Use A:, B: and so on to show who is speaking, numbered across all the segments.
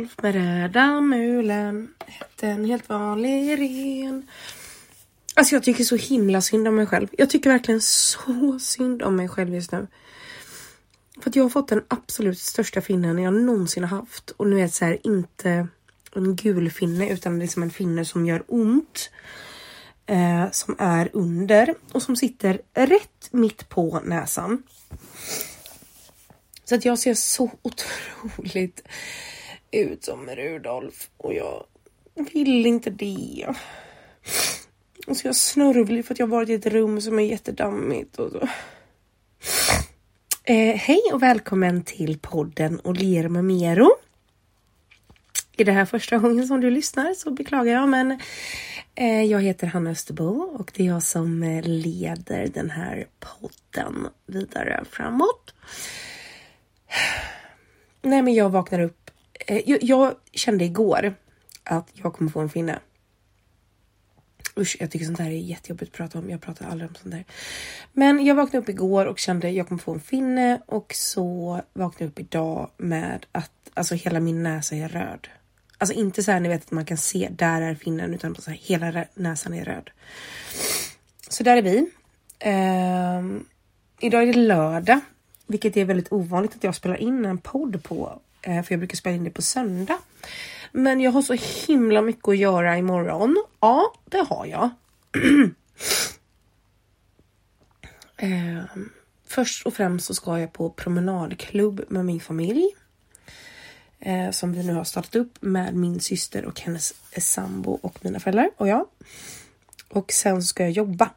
A: Rudolf med röda mulen. Hette en helt vanlig ren. Alltså jag tycker så himla synd om mig själv. Jag tycker verkligen så synd om mig själv just nu. För att jag har fått den absolut största finnen jag någonsin har haft. Och nu är det så här inte en gul finne utan liksom en finne som gör ont. Eh, som är under och som sitter rätt mitt på näsan. Så att jag ser så otroligt ut som Rudolf och jag vill inte det. Och så är jag snörvlig för att jag varit i ett rum som är jättedammigt och så. Eh, hej och välkommen till podden Olier med Mero. Är det här första gången som du lyssnar så beklagar jag men eh, jag heter Hanna Österbo och det är jag som eh, leder den här podden vidare framåt. Nej men jag vaknar upp. Eh, jag, jag, kände igår att jag kommer få en finne. Usch, jag tycker sånt här är jättejobbigt att prata om. Jag pratar aldrig om sånt där. Men jag vaknade upp igår och kände att jag kommer få en finne och så vaknade jag upp idag med att alltså hela min näsa är röd. Alltså inte så här ni vet att man kan se där är finnen utan så här, hela näsan är röd. Så där är vi. Um, idag är det lördag vilket är väldigt ovanligt att jag spelar in en podd på. Eh, för jag brukar spela in det på söndag. Men jag har så himla mycket att göra imorgon. Ja, det har jag. eh, först och främst så ska jag på promenadklubb med min familj. Eh, som vi nu har startat upp med min syster och hennes sambo och mina föräldrar och jag. Och sen ska jag jobba.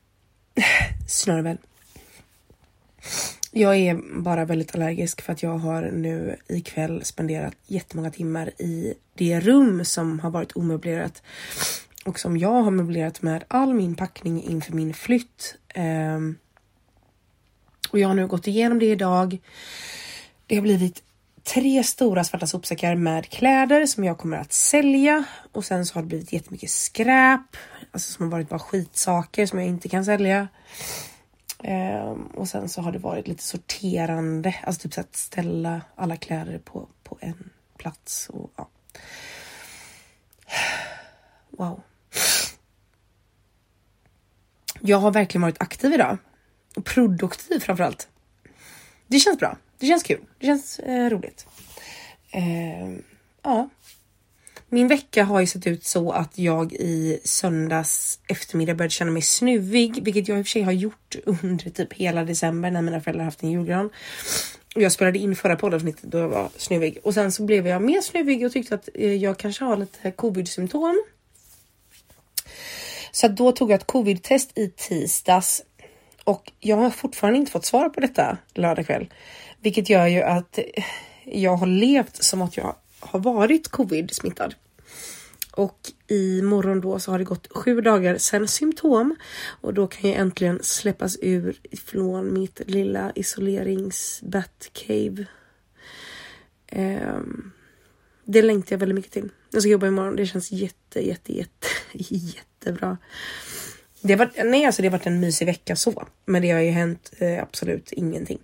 A: Snörvel. Jag är bara väldigt allergisk för att jag har nu ikväll spenderat jättemånga timmar i det rum som har varit omöblerat och som jag har möblerat med all min packning inför min flytt. Um, och jag har nu gått igenom det idag. Det har blivit tre stora svarta sopsäckar med kläder som jag kommer att sälja och sen så har det blivit jättemycket skräp, alltså som har varit bara skitsaker som jag inte kan sälja. Um, och sen så har det varit lite sorterande, alltså typ så att ställa alla kläder på, på en plats. Och, ja. Wow. Jag har verkligen varit aktiv idag. Och produktiv framförallt. Det känns bra. Det känns kul. Det känns eh, roligt. Eh, ja, min vecka har ju sett ut så att jag i söndags eftermiddag började känna mig snuvig, vilket jag i och för sig har gjort under typ hela december när mina föräldrar haft en julgran. Och jag spelade in förra poddavsnittet då jag var snuvig och sen så blev jag mer snuvig och tyckte att eh, jag kanske har lite covid symptom. Så då tog jag ett covid test i tisdags och jag har fortfarande inte fått svar på detta lördag kväll, vilket gör ju att jag har levt som att jag har varit covid smittad. Och i morgon då så har det gått sju dagar sedan symptom och då kan jag äntligen släppas ur ifrån mitt lilla isolerings cave. Um, det längtar jag väldigt mycket till. Jag ska jobba imorgon. Det känns jätte, jätte, jätte, jättebra. Det har varit, nej, alltså det har varit en mysig vecka så, men det har ju hänt eh, absolut ingenting.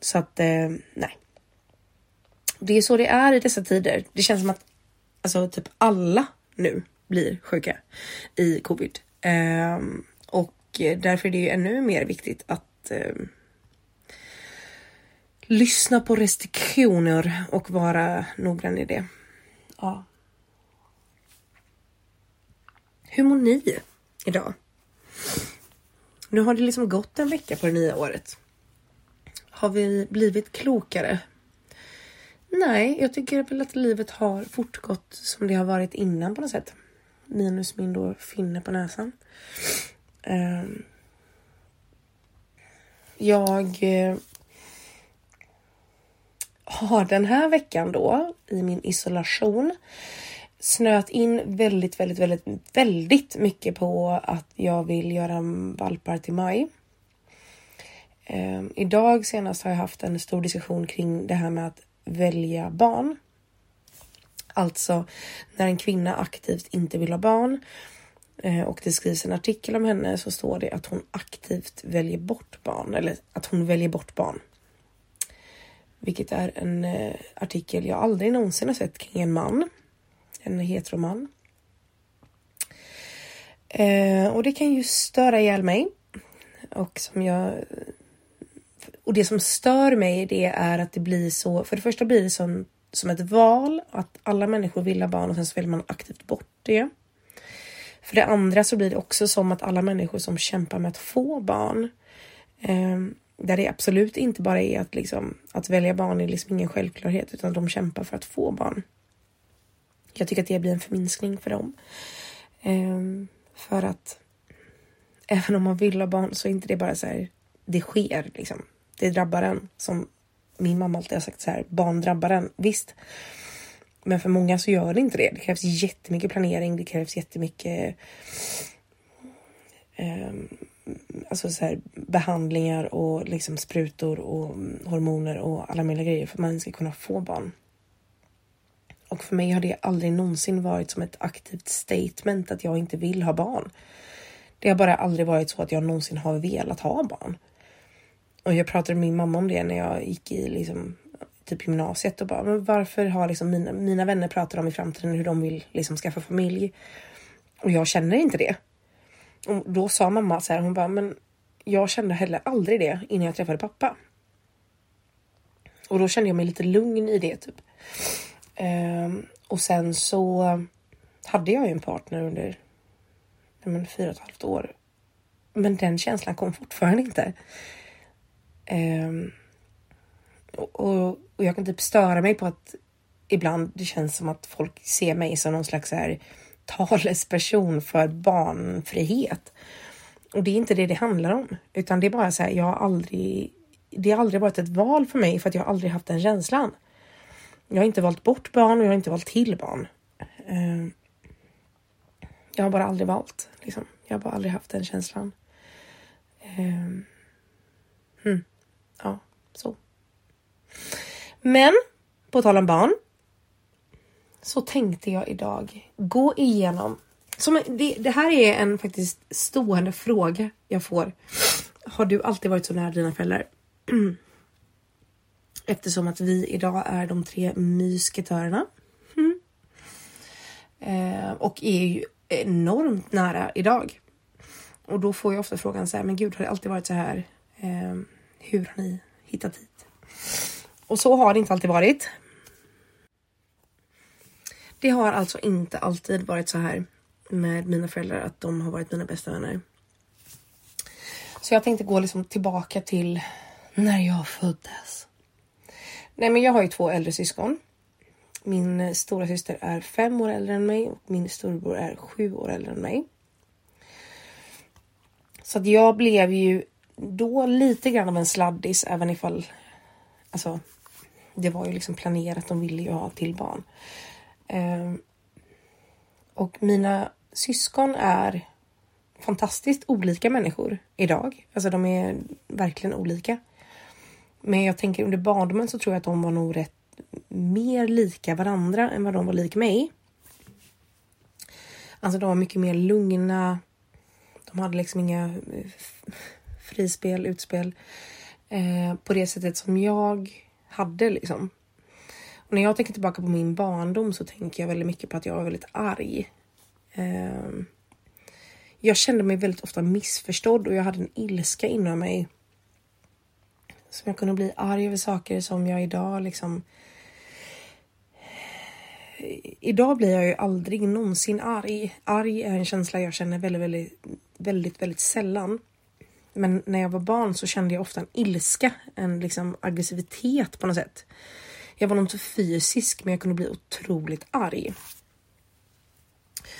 A: Så att eh, nej, det är så det är i dessa tider. Det känns som att alltså, typ alla nu blir sjuka i covid. Um, och därför är det ännu mer viktigt att um, lyssna på restriktioner och vara noggrann i det. Ja. Hur mår ni idag? Nu har det liksom gått en vecka på det nya året. Har vi blivit klokare Nej, jag tycker väl att livet har fortgått som det har varit innan på något sätt. Minus min då finne på näsan. Ehm. Jag eh, har den här veckan då i min isolation snöat in väldigt, väldigt, väldigt, väldigt mycket på att jag vill göra valpar till maj. Ehm, idag senast har jag haft en stor diskussion kring det här med att välja barn. Alltså när en kvinna aktivt inte vill ha barn eh, och det skrivs en artikel om henne så står det att hon aktivt väljer bort barn eller att hon väljer bort barn. Vilket är en eh, artikel jag aldrig någonsin har sett kring en man. En heteroman. Eh, och det kan ju störa ihjäl mig. Och som jag... Och det som stör mig det är att det blir så... För det första blir det som, som ett val. Att alla människor vill ha barn och sen så väljer man aktivt bort det. För det andra så blir det också som att alla människor som kämpar med att få barn eh, där det absolut inte bara är att, liksom, att välja barn är liksom ingen självklarhet utan de kämpar för att få barn. Jag tycker att det blir en förminskning för dem. Eh, för att även om man vill ha barn så är inte det bara så här, det sker liksom. Det drabbar en som min mamma alltid har sagt så här, barn drabbar en. Visst. Men för många så gör det inte det. Det krävs jättemycket planering. Det krävs jättemycket eh, alltså så här, behandlingar och liksom sprutor och hormoner och alla möjliga grejer för att man ska kunna få barn. Och för mig har det aldrig någonsin varit som ett aktivt statement att jag inte vill ha barn. Det har bara aldrig varit så att jag någonsin har velat ha barn. Och jag pratade med min mamma om det när jag gick i liksom, typ gymnasiet och bara, men varför har liksom mina, mina vänner pratat om i framtiden hur de vill liksom skaffa familj? Och jag känner inte det. Och då sa mamma så här, hon bara, men jag kände heller aldrig det innan jag träffade pappa. Och då kände jag mig lite lugn i det typ. Ehm, och sen så hade jag ju en partner under men, fyra och ett halvt år. Men den känslan kom fortfarande inte. Um, och, och, jag kan typ störa mig på att ibland det känns som att folk ser mig som någon slags här talesperson för barnfrihet. Och det är inte det det handlar om, utan det är bara så här, jag har aldrig, det har aldrig varit ett val för mig för att jag har aldrig haft den känslan. Jag har inte valt bort barn och jag har inte valt till barn. Ehm, jag har bara aldrig valt. Liksom. Jag har bara aldrig haft den känslan. Um. Ja, så. Men på tal om barn. Så tänkte jag idag gå igenom. Som det, det här är en faktiskt stående fråga jag får. Har du alltid varit så nära dina föräldrar? Eftersom att vi idag är de tre mysketörerna. Mm. Eh, och är ju enormt nära idag. Och då får jag ofta frågan så här, men gud har det alltid varit så här? Eh, hur har ni hittat hit? Och så har det inte alltid varit. Det har alltså inte alltid varit så här med mina föräldrar att de har varit mina bästa vänner. Så jag tänkte gå liksom tillbaka till när jag föddes. Nej, men jag har ju två äldre syskon. Min stora syster är fem år äldre än mig och min storbror är sju år äldre än mig. Så att jag blev ju då lite grann av en sladdis även ifall alltså det var ju liksom planerat. De ville ju ha till barn. Eh, och mina syskon är fantastiskt olika människor idag. Alltså de är verkligen olika. Men jag tänker under barndomen så tror jag att de var nog rätt mer lika varandra än vad de var lik mig. Alltså de var mycket mer lugna. De hade liksom inga eh, frispel, utspel eh, på det sättet som jag hade liksom. Och när jag tänker tillbaka på min barndom så tänker jag väldigt mycket på att jag var väldigt arg. Eh, jag kände mig väldigt ofta missförstådd och jag hade en ilska inom mig. Som jag kunde bli arg över saker som jag idag liksom idag blir jag ju aldrig någonsin arg. Arg är en känsla jag känner väldigt, väldigt, väldigt, väldigt sällan. Men när jag var barn så kände jag ofta en ilska, en liksom aggressivitet på något sätt. Jag var nog inte fysisk, men jag kunde bli otroligt arg.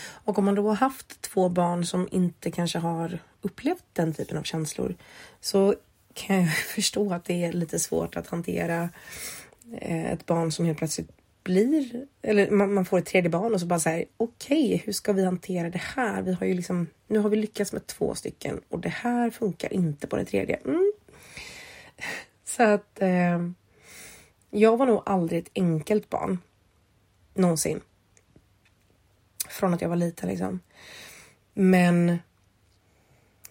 A: Och om man då har haft två barn som inte kanske har upplevt den typen av känslor så kan jag förstå att det är lite svårt att hantera eh, ett barn som helt plötsligt blir, eller man, man får ett tredje barn och så bara så här, okej, okay, hur ska vi hantera det här? Vi har ju liksom, nu har vi lyckats med två stycken och det här funkar inte på det tredje. Mm. Så att eh, jag var nog aldrig ett enkelt barn. Någonsin. Från att jag var liten liksom. Men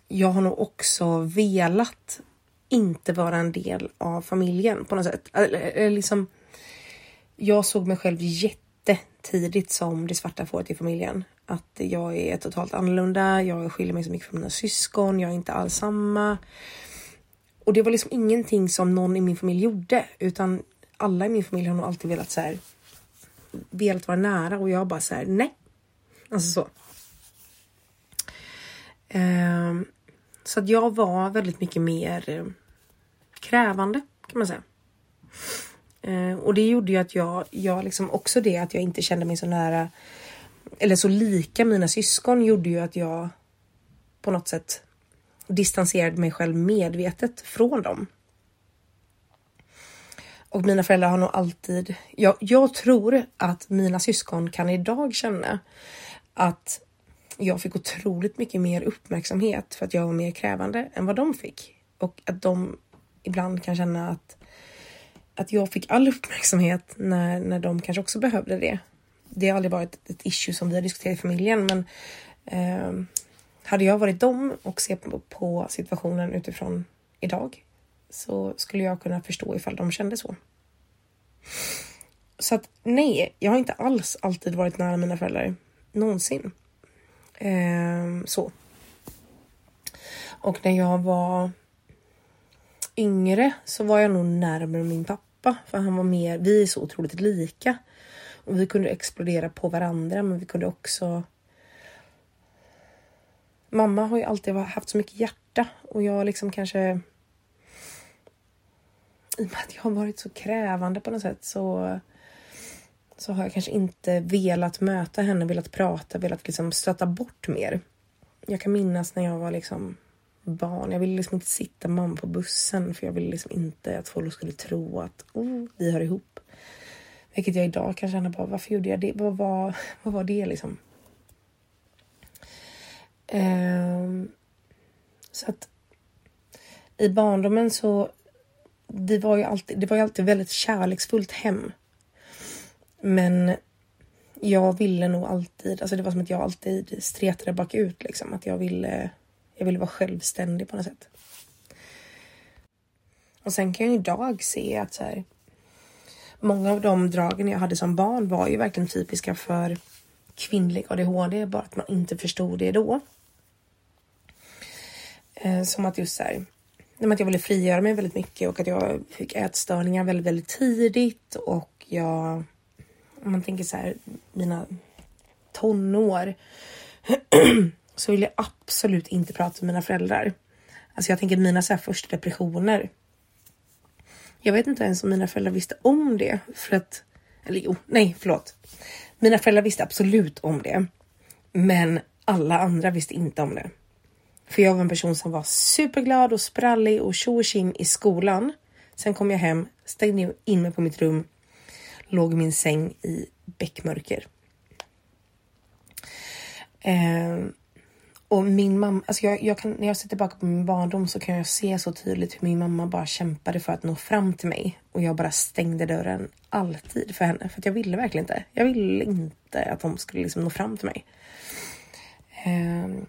A: jag har nog också velat inte vara en del av familjen på något sätt. Eller, eller liksom, jag såg mig själv jättetidigt som det svarta fåret i familjen. Att jag är totalt annorlunda, jag skiljer mig så mycket från mina syskon, jag är inte alls samma. Och det var liksom ingenting som någon i min familj gjorde utan alla i min familj har nog alltid velat så här, velat vara nära och jag bara så här, nej. Alltså så. Um, så att jag var väldigt mycket mer eh, krävande kan man säga. Eh, och det gjorde ju att jag, jag liksom också det att jag inte kände mig så nära eller så lika mina syskon gjorde ju att jag på något sätt distanserade mig själv medvetet från dem. Och mina föräldrar har nog alltid, jag, jag tror att mina syskon kan idag känna att jag fick otroligt mycket mer uppmärksamhet för att jag var mer krävande än vad de fick. Och att de ibland kan känna att, att jag fick all uppmärksamhet när, när de kanske också behövde det. Det har aldrig varit ett issue som vi har diskuterat i familjen men eh, hade jag varit dem och sett på, på situationen utifrån idag så skulle jag kunna förstå ifall de kände så. Så att nej, jag har inte alls alltid varit nära mina föräldrar. Någonsin. Eh, så. Och när jag var yngre så var jag nog närmare min pappa för han var mer, vi är så otroligt lika. Och vi kunde explodera på varandra men vi kunde också Mamma har ju alltid haft så mycket hjärta och jag liksom kanske i och med att jag har varit så krävande på något sätt så så har jag kanske inte velat möta henne, velat prata, velat liksom stöta bort mer. Jag kan minnas när jag var liksom barn. Jag ville liksom inte sitta med mamma på bussen för jag ville liksom inte att folk skulle tro att oh, vi hör ihop. Vilket jag idag kan känna bara, varför gjorde jag det? Vad var, vad var det liksom? Um, så att i barndomen så det var ju alltid, det var ju alltid väldigt kärleksfullt hem. Men jag ville nog alltid, alltså det var som att jag alltid stretade bakut liksom. Att jag ville, jag ville vara självständig på något sätt. Och sen kan jag idag se att så här, många av de dragen jag hade som barn var ju verkligen typiska för kvinnlig ADHD, bara att man inte förstod det då. Eh, som att just så här, att jag ville frigöra mig väldigt mycket och att jag fick ätstörningar väldigt, väldigt tidigt och jag, om man tänker så här, mina tonår så vill jag absolut inte prata med mina föräldrar. Alltså jag tänker mina så här första depressioner jag vet inte ens om mina föräldrar visste om det. För att, eller jo, nej förlåt. Mina föräldrar visste absolut om det. Men alla andra visste inte om det. För jag var en person som var superglad och sprallig och tjo och i skolan. Sen kom jag hem, stängde in mig på mitt rum, låg i min säng i bäckmörker. Eh, och min mamma, alltså jag, jag kan, när jag ser tillbaka på min barndom så kan jag se så tydligt hur min mamma bara kämpade för att nå fram till mig. Och jag bara stängde dörren alltid för henne. För att jag ville verkligen inte. Jag ville inte att de skulle liksom nå fram till mig. Um,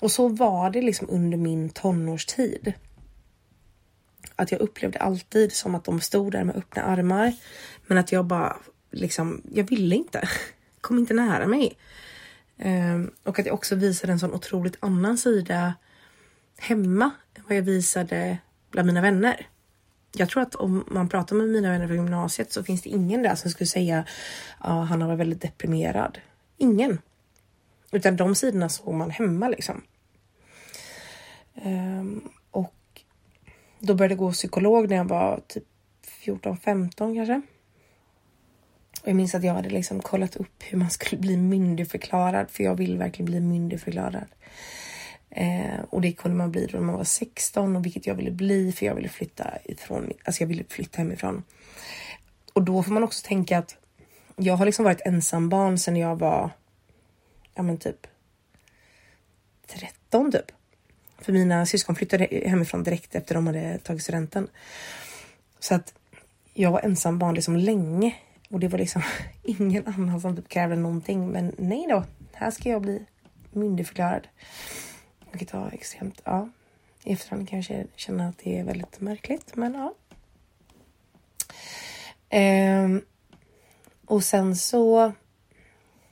A: och så var det liksom under min tonårstid. Att jag upplevde alltid som att de stod där med öppna armar. Men att jag bara liksom, jag ville inte. Kom inte nära mig. Ehm, och att jag också visade en sån otroligt annan sida hemma än vad jag visade bland mina vänner. Jag tror att om man pratar med mina vänner från gymnasiet så finns det ingen där som skulle säga att han har varit väldigt deprimerad. Ingen. Utan de sidorna såg man hemma liksom. Ehm, och då började jag gå psykolog när jag var typ 14-15 kanske. Och jag minns att jag hade liksom kollat upp hur man skulle bli myndigförklarad för jag vill verkligen bli myndigförklarad. Eh, och det kunde man bli då när man var 16 och vilket jag ville bli för jag ville flytta ifrån, alltså jag ville flytta hemifrån. Och då får man också tänka att jag har liksom varit ensam barn sedan jag var, ja men typ 13 typ. För mina syskon flyttade hemifrån direkt efter de hade tagit studenten. Så att jag var ensam barn liksom länge och det var liksom ingen annan som typ krävde någonting. Men nej då, här ska jag bli myndigförklarad. Vilket var extremt, ja, I efterhand kanske jag känna att det är väldigt märkligt, men ja. Ehm, och sen så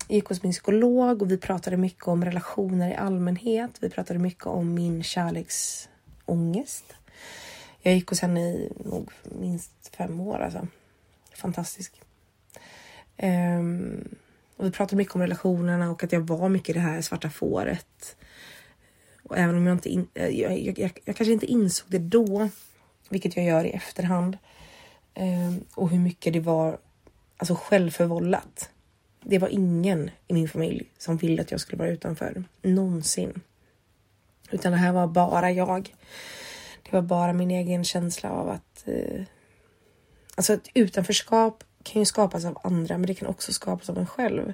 A: gick hos min psykolog och vi pratade mycket om relationer i allmänhet. Vi pratade mycket om min kärleksångest. Jag gick hos henne i nog minst fem år alltså. Fantastisk. Um, och vi pratade mycket om relationerna och att jag var mycket det här svarta fåret. Och även om jag inte in, eh, jag, jag, jag, jag kanske inte insåg det då, vilket jag gör i efterhand. Um, och hur mycket det var alltså självförvållat. Det var ingen i min familj som ville att jag skulle vara utanför. Någonsin. Utan det här var bara jag. Det var bara min egen känsla av att... Eh, alltså ett utanförskap kan ju skapas av andra, men det kan också skapas av en själv.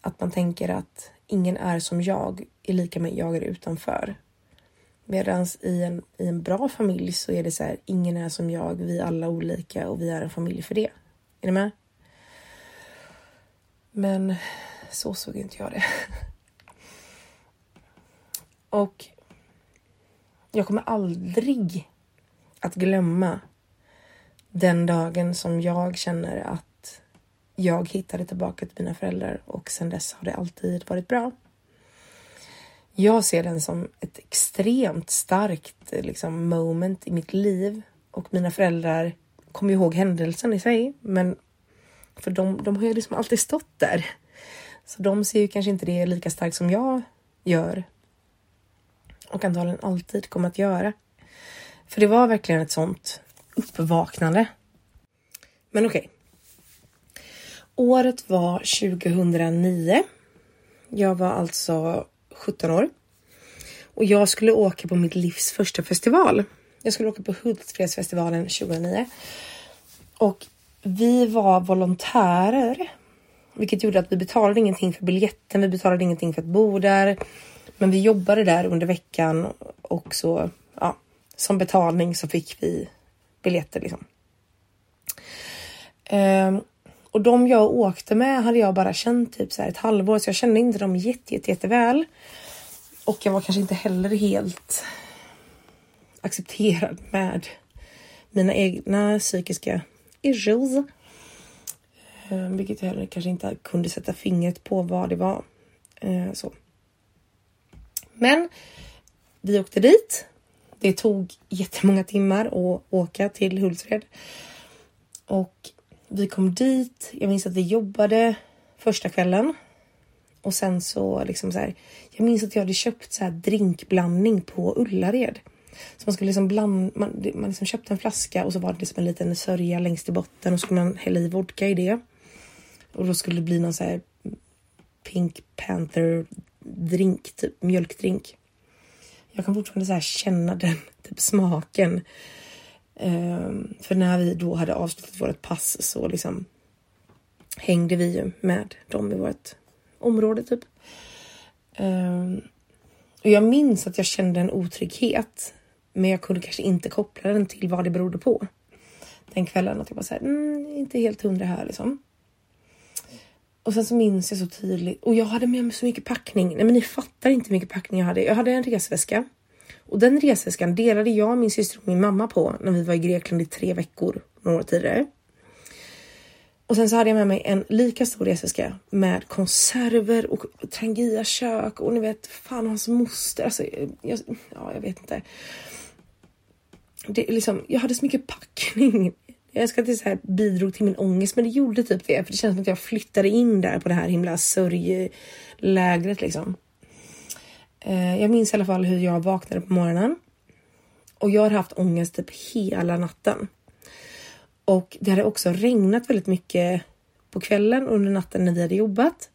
A: Att man tänker att ingen är som jag, är lika med jag är utanför. Medan i en, i en bra familj så är det så här, ingen är som jag, vi är alla olika och vi är en familj för det. Är ni med? Men så såg inte jag det. Och jag kommer aldrig att glömma den dagen som jag känner att jag hittade tillbaka till mina föräldrar och sedan dess har det alltid varit bra. Jag ser den som ett extremt starkt liksom, moment i mitt liv och mina föräldrar kommer ihåg händelsen i sig, men för de, de har ju liksom alltid stått där. Så de ser ju kanske inte det lika starkt som jag gör. Och antagligen alltid kommer att göra. För det var verkligen ett sånt uppvaknande. Men okej. Okay. Året var 2009. Jag var alltså 17 år. Och jag skulle åka på mitt livs första festival. Jag skulle åka på Hultsfredsfestivalen 2009. Och vi var volontärer, vilket gjorde att vi betalade ingenting för biljetten. Vi betalade ingenting för att bo där, men vi jobbade där under veckan och så ja, som betalning så fick vi biljetter liksom. Um, och de jag åkte med hade jag bara känt typ så här ett halvår, så jag kände inte dem jätte, jätte, jätteväl. Och jag var kanske inte heller helt accepterad med mina egna psykiska issues. Eh, vilket jag heller kanske inte kunde sätta fingret på vad det var. Eh, så. Men vi åkte dit. Det tog jättemånga timmar att åka till Hultsfred. Och vi kom dit. Jag minns att vi jobbade första kvällen. Och sen så liksom så här. Jag minns att jag hade köpt så här drinkblandning på Ullared. Så man skulle liksom blanda, man, man liksom köpte en flaska och så var det liksom en liten sörja längst i botten och så skulle man hälla i vodka i det. Och då skulle det bli någon så här Pink Panther drink, typ mjölkdrink. Jag kan fortfarande så känna den typ smaken. Um, för när vi då hade avslutat vårt pass så liksom hängde vi ju med dem i vårt område typ. Um, och jag minns att jag kände en otrygghet men jag kunde kanske inte koppla den till vad det berodde på. Den kvällen att jag var såhär, mm, inte helt hundra här liksom. Och sen så minns jag så tydligt och jag hade med mig så mycket packning. Nej, men ni fattar inte hur mycket packning jag hade. Jag hade en resväska och den resväskan delade jag, min syster och min mamma på när vi var i Grekland i tre veckor några år tidigare. Och sen så hade jag med mig en lika stor resväska med konserver och Trangia kök och ni vet fan hans moster. Alltså, jag, ja, jag vet inte det, liksom, jag hade så mycket packning. Jag ska inte säga bidrog till min ångest, men det gjorde typ det. För det känns som att jag flyttade in där på det här himla sörjlägret liksom. Eh, jag minns i alla fall hur jag vaknade på morgonen. Och jag har haft ångest typ hela natten. Och det hade också regnat väldigt mycket på kvällen under natten när vi hade jobbat.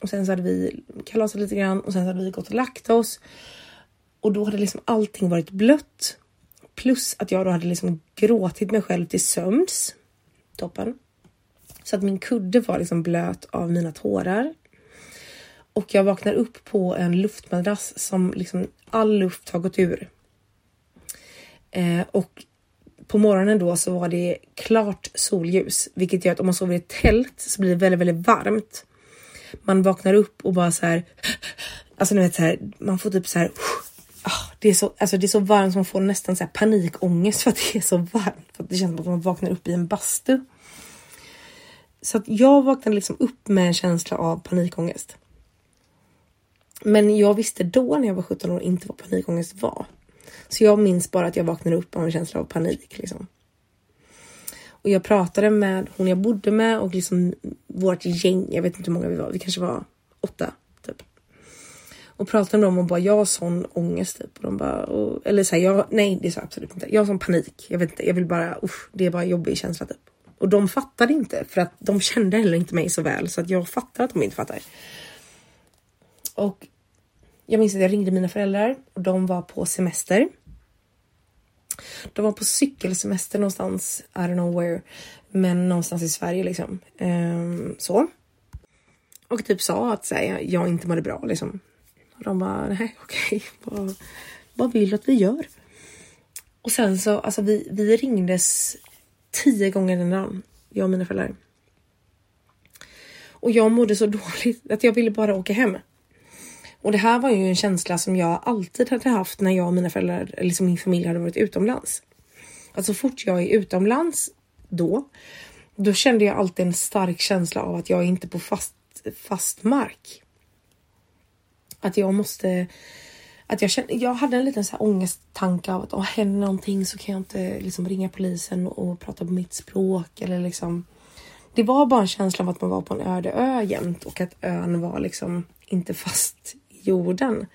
A: Och sen så hade vi kalasat lite grann och sen så hade vi gått och lagt oss. Och då hade liksom allting varit blött Plus att jag då hade liksom gråtit mig själv till sömns. Toppen. Så att min kudde var liksom blöt av mina tårar. Och jag vaknar upp på en luftmadrass som liksom all luft har gått ur. Eh, och på morgonen då så var det klart solljus, vilket gör att om man sover i ett tält så blir det väldigt, väldigt varmt. Man vaknar upp och bara så här. Alltså ni vet så här, man får typ så här. Det är så, alltså det är så varmt som man får nästan så här panikångest för att det är så varmt. För att det känns som att man vaknar upp i en bastu. Så att jag vaknade liksom upp med en känsla av panikångest. Men jag visste då när jag var 17 år inte vad panikångest var. Så jag minns bara att jag vaknade upp av en känsla av panik. Liksom. Och jag pratade med hon jag bodde med och liksom vårt gäng. Jag vet inte hur många vi var. Vi kanske var åtta. Och pratade med dem och bara jag har sån ångest typ. Och de bara, och, eller så här, jag, nej det sa jag absolut inte. Jag har sån panik. Jag vet inte, jag vill bara, usch, det är bara jobbig känsla typ. Och de fattade inte för att de kände heller inte mig så väl så att jag fattar att de inte fattar. Och jag minns att jag ringde mina föräldrar och de var på semester. De var på cykelsemester någonstans, I don't know where, men någonstans i Sverige liksom. Ehm, så. Och typ sa att här, jag inte mådde bra liksom. Och de bara, nej okej, vad, vad vill du att vi gör? Och sen så, alltså vi, vi ringdes tio gånger den dagen, jag och mina föräldrar. Och jag mådde så dåligt att jag ville bara åka hem. Och det här var ju en känsla som jag alltid hade haft när jag och mina föräldrar, eller liksom min familj hade varit utomlands. Så fort jag är utomlands då, då kände jag alltid en stark känsla av att jag är inte på fast, fast mark. Att jag måste att jag, kände, jag hade en liten så här ångesttanke av att om händer någonting så kan jag inte liksom ringa polisen och, prata på mitt språk eller liksom. Det var bara en känsla av att man var på en öde ö jämt och att ön var liksom inte fast jorden.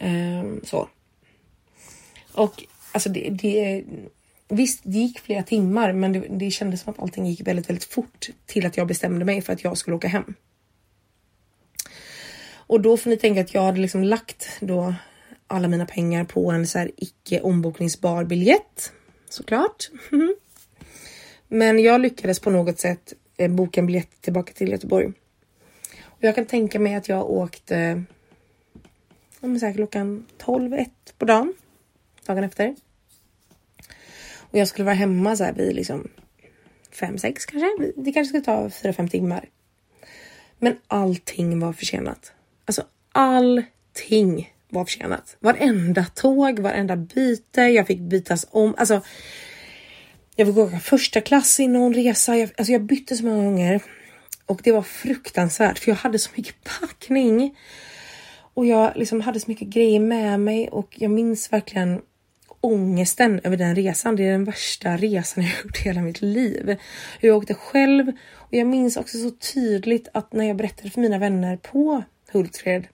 A: Um, så. Och alltså det, det, visst, det gick flera timmar, men det, det kändes som att allting gick väldigt, väldigt fort till att jag bestämde mig för att jag skulle åka hem. Och då får ni tänka att jag hade liksom lagt då alla mina pengar på en så här icke ombokningsbar biljett såklart. Men jag lyckades på något sätt eh, boka en biljett tillbaka till Göteborg. Och jag kan tänka mig att jag åkte om säkert klockan 12, 1 på dagen. Dagen efter. Och jag skulle vara hemma så här vid liksom 5, 6 kanske. Det kanske skulle ta 4-5 timmar. Men allting var försenat. Alltså allting var försenat. Varenda tåg, varenda byte. Jag fick bytas om. Alltså. Jag fick åka första klass i någon resa. Jag, alltså jag bytte så många gånger och det var fruktansvärt för jag hade så mycket packning och jag liksom hade så mycket grejer med mig och jag minns verkligen ångesten över den resan. Det är den värsta resan jag gjort i hela mitt liv. Jag åkte själv och jag minns också så tydligt att när jag berättade för mina vänner på Hultsfred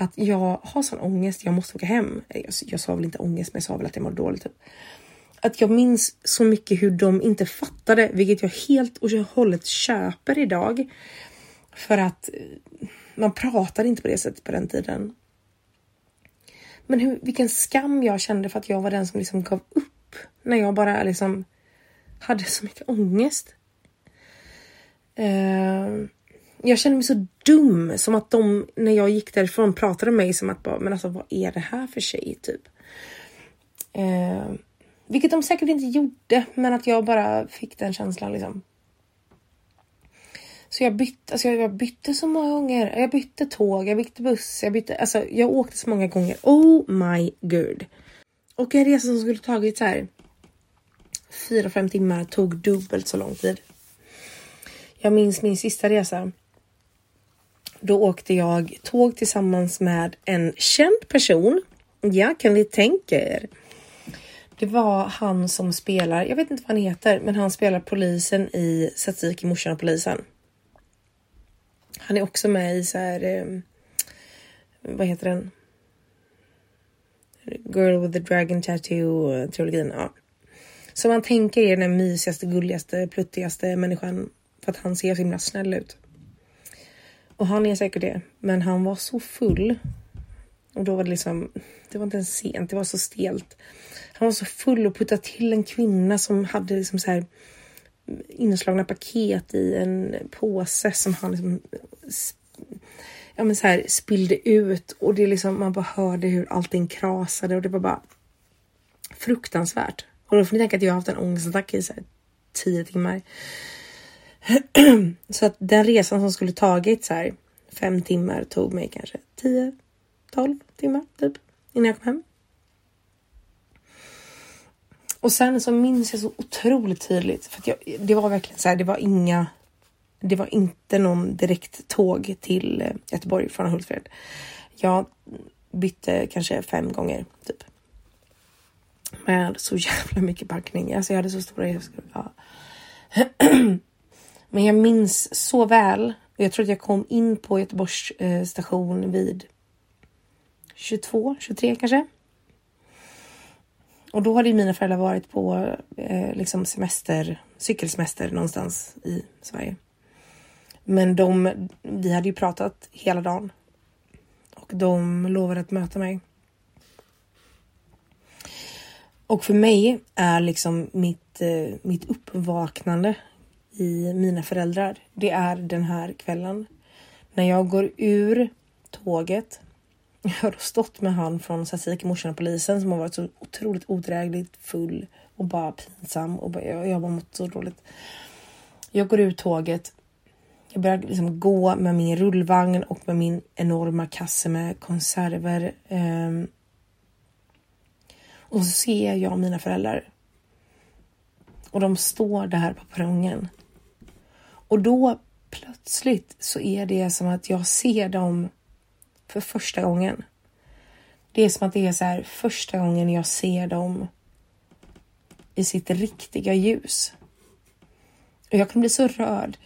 A: att jag har sån ångest, jag måste åka hem. Jag, jag sa väl inte ångest, men jag sa väl att jag mår dåligt. Typ. Att jag minns så mycket hur de inte fattade, vilket jag helt och hållet köper idag. För att eh, man pratade inte på det sättet på den tiden. Men hur, vilken skam jag kände för att jag var den som liksom gav upp när jag bara liksom hade så mycket ångest. Uh, jag kände mig så dum som att de när jag gick därifrån pratade med mig som att bara, men alltså vad är det här för tjej typ? Eh, vilket de säkert inte gjorde, men att jag bara fick den känslan liksom. Så jag bytte, alltså jag bytte så många gånger. Jag bytte tåg, jag bytte buss, jag bytte, alltså jag åkte så många gånger. Oh my god. Och en resa som skulle tagit så här 4-5 timmar tog dubbelt så lång tid. Jag minns min sista resa. Då åkte jag tåg tillsammans med en känd person. Ja, kan ni tänka er? Det var han som spelar, jag vet inte vad han heter, men han spelar polisen i Satsiki, morsan och polisen. Han är också med i så här. Eh, vad heter den? Girl with the Dragon Tattoo-trilogin. Ja. Så man tänker är den mysigaste, gulligaste, pluttigaste människan för att han ser så himla snäll ut. Och han är säkert det, men han var så full. Och då var det liksom, det var inte ens sent, det var så stelt. Han var så full och puttade till en kvinna som hade liksom så här inslagna paket i en påse som han liksom ja, men så här, spillde ut och det liksom, man bara hörde hur allting krasade och det var bara fruktansvärt. Och då får ni tänka att jag har haft en ångestattack i så här, tio timmar. så att den resan som skulle tagit så här fem timmar tog mig kanske 10, 12 timmar typ innan jag kom hem. Och sen så minns jag så otroligt tydligt för att jag, det var verkligen så här, det var inga det var inte någon direkt tåg till eh, Göteborg från Hultsfred. Jag bytte kanske fem gånger typ. Med så jävla mycket packning. Alltså jag hade så stora ja. Men jag minns så väl. Jag tror att jag kom in på Göteborgs eh, station vid 22, 23 kanske. Och då hade mina föräldrar varit på eh, liksom semester, cykelsemester någonstans i Sverige. Men de, vi hade ju pratat hela dagen och de lovade att möta mig. Och för mig är liksom mitt, eh, mitt uppvaknande i mina föräldrar. Det är den här kvällen när jag går ur tåget. Jag har stått med han från Satsik, morsan och polisen som har varit så otroligt odrägligt full och bara pinsam och bara, jag, jag har bara mått så dåligt. Jag går ur tåget jag börjar liksom gå med min rullvagn och med min enorma kasse med konserver. Um, och så ser jag mina föräldrar. Och de står där på perrongen. Och då plötsligt så är det som att jag ser dem för första gången. Det är som att det är så här första gången jag ser dem i sitt riktiga ljus. Och jag kan bli så rörd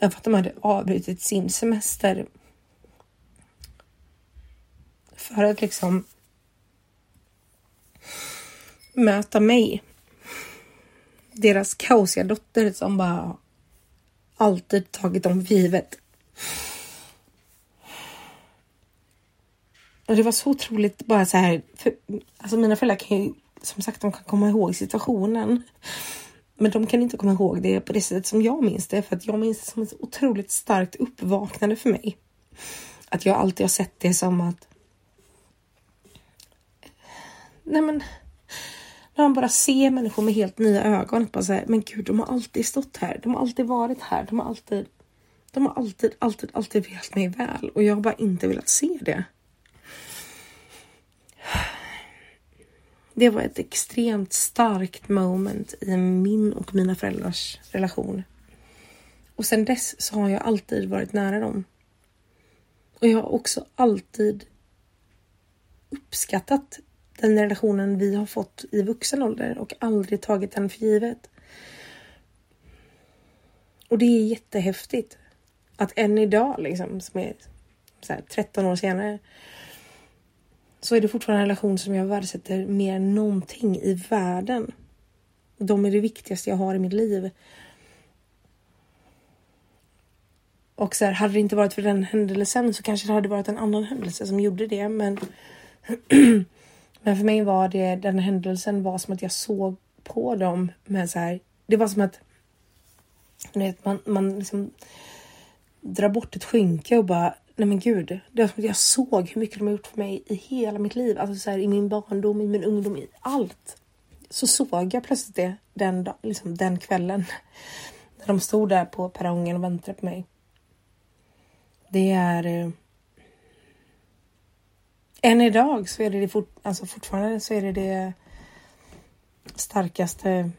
A: över att de hade avbrutit sin semester. För att liksom möta mig. Deras kaosiga dotter som bara alltid tagit dem för givet. Och det var så otroligt bara så här. För, alltså mina föräldrar kan ju som sagt, de kan komma ihåg situationen. Men de kan inte komma ihåg det på det sättet som jag minns det. För att jag minns det som ett otroligt starkt uppvaknande för mig. Att jag alltid har sett det som att... Nej men... När man bara ser människor med helt nya ögon. Bara så här, men gud, de har alltid stått här. De har alltid varit här. De har alltid... De har alltid, alltid, alltid velat mig väl. Och jag har bara inte velat se det. Det var ett extremt starkt moment i min och mina föräldrars relation. Och sen dess så har jag alltid varit nära dem. Och jag har också alltid uppskattat den relationen vi har fått i vuxen ålder och aldrig tagit den för givet. Och det är jättehäftigt att än idag, liksom, som är så här, 13 år senare, så är det fortfarande en relation som jag värdesätter mer än någonting i världen. De är det viktigaste jag har i mitt liv. Och så här, hade det inte varit för den händelsen så kanske det hade varit en annan händelse som gjorde det. Men, men för mig var det den händelsen var som att jag såg på dem med så här. Det var som att vet, man, man liksom drar bort ett skynke och bara nej men gud, det var som att jag såg hur mycket de har gjort för mig i hela mitt liv. Alltså så här, i min barndom, i min ungdom, i allt. Så såg jag plötsligt det den, liksom, den kvällen. När de stod där på perrongen och väntade på mig. Det är... Eh, än idag så är det, det fort, alltså fortfarande så är det det starkaste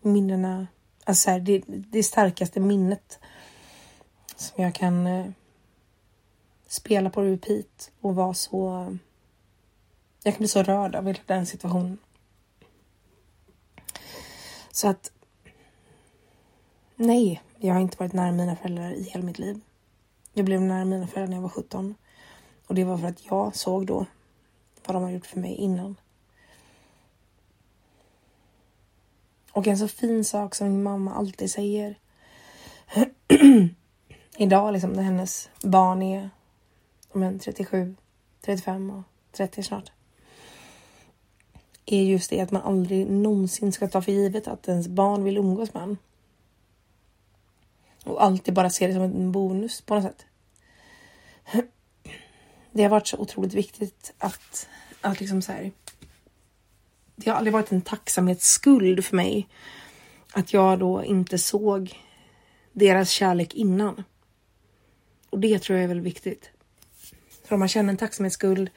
A: minnena. Alltså här, det, det starkaste minnet som jag kan eh, spela på repeat och vara så... Jag kan bli så rörd av hela den situationen. Så att... Nej, jag har inte varit nära mina föräldrar i hela mitt liv. Jag blev nära mina föräldrar när jag var 17. Och det var för att jag såg då vad de har gjort för mig innan. Och en så fin sak som min mamma alltid säger. Idag liksom när hennes barn är men 37, 35 och 30 snart. Är just det att man aldrig någonsin ska ta för givet att ens barn vill umgås med en. Och alltid bara se det som en bonus på något sätt. Det har varit så otroligt viktigt att, att liksom så här. Det har aldrig varit en tacksamhetsskuld för mig att jag då inte såg deras kärlek innan. Och det tror jag är väldigt viktigt. För om man känner en tacksamhetsskuld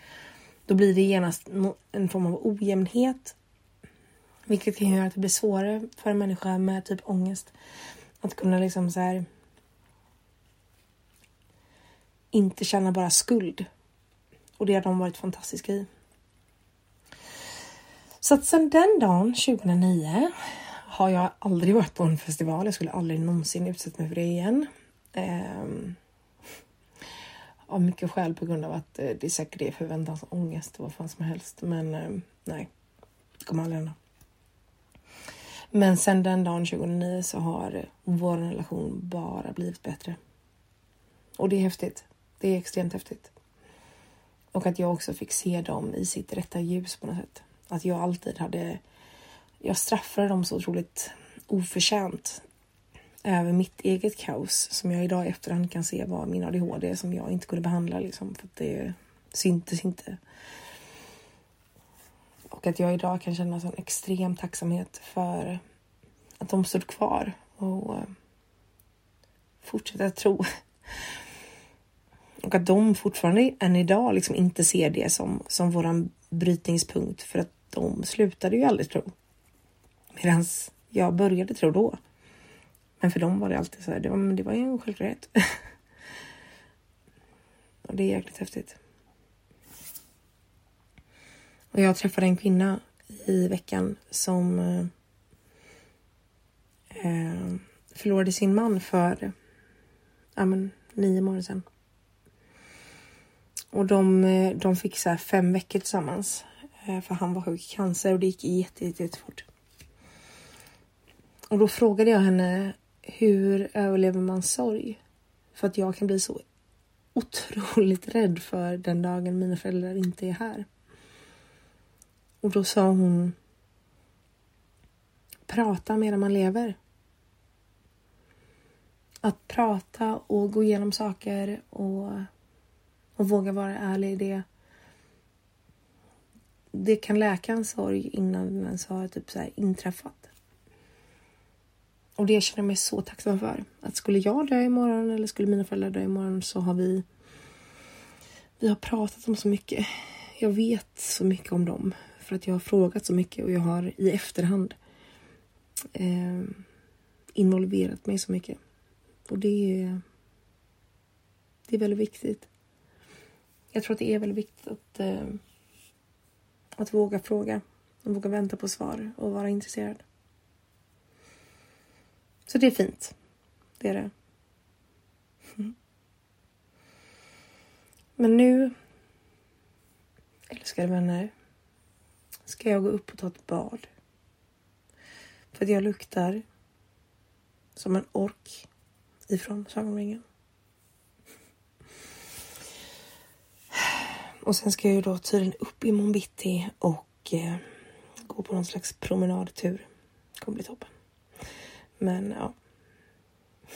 A: då blir det genast en form av ojämnhet Vilket kan göra att det blir svårare för en människa med typ ångest att kunna liksom så här inte känna bara skuld. Och det har de varit fantastiska i. Så att sedan den dagen, 2009, har jag aldrig varit på en festival. Jag skulle aldrig någonsin utsätta mig för det igen. Ehm. av mycket skäl på grund av att eh, det är säkert det förväntansångest och vad fan som helst. Men um, nej, det kommer aldrig hända. Men sen den dagen 2009 så har eh, vår relation bara blivit bättre. Och det är häftigt. Det är extremt häftigt. Och att jag också fick se dem i sitt rätta ljus på något sätt. Att jag alltid hade... Jag straffade dem så otroligt oförtjänt över mitt eget kaos som jag idag i efterhand kan se var min ADHD som jag inte kunde behandla liksom för att det syntes inte. Och att jag idag kan känna sån extrem tacksamhet för att de stod kvar och eh, fortsätta tro. Och att de fortfarande än idag liksom inte ser det som, som våran brytningspunkt för att de slutade ju aldrig tro. Medan jag började tro då. Men för dem var det alltid så här, det var, det var ju en självklarhet. och det är jäkligt häftigt. Och jag träffade en kvinna i veckan som eh, eh förlorade sin man för ja, men, nio månader sedan. Och de, eh, de fick så fem veckor tillsammans. Eh, för han var sjuk i cancer och det gick jätte, jätte, jättefort. Och då frågade jag henne hur överlever man sorg? För att jag kan bli så otroligt rädd för den dagen mina föräldrar inte är här. Och då sa hon Prata medan man lever. Att prata och gå igenom saker och, och våga vara ärlig i det. Det kan läka en sorg innan den ens har typ så inträffat. Och det känner jag mig så tacksam för. Att skulle jag dö imorgon eller skulle mina föräldrar dö imorgon så har vi vi har pratat om så mycket. Jag vet så mycket om dem för att jag har frågat så mycket och jag har i efterhand eh, involverat mig så mycket. Och det är, det är väldigt viktigt. Jag tror att det är väldigt viktigt att, eh, att våga fråga och våga vänta på svar och vara intresserad. Så det är fint. Det är det. Men nu, älskade vänner, ska jag gå upp och ta ett bad. För att jag luktar som en ork ifrån Sagan Och sen ska jag ju då tydligen upp imorgon bitti och eh, gå på någon slags promenadtur. Det kommer bli toppen. Men ja.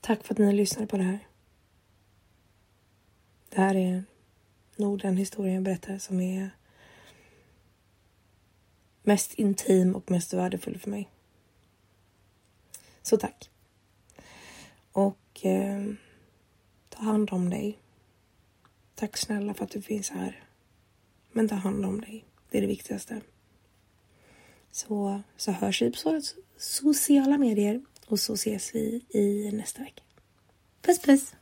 A: Tack för att ni lyssnade på det här. Det här är nog den historien jag berättar som är mest intim och mest värdefull för mig. Så tack. Och eh, ta hand om dig. Tack snälla för att du finns här. Men ta hand om dig. Det är det viktigaste. Så, så hörs vi på sociala medier och så ses vi i nästa vecka. Puss puss!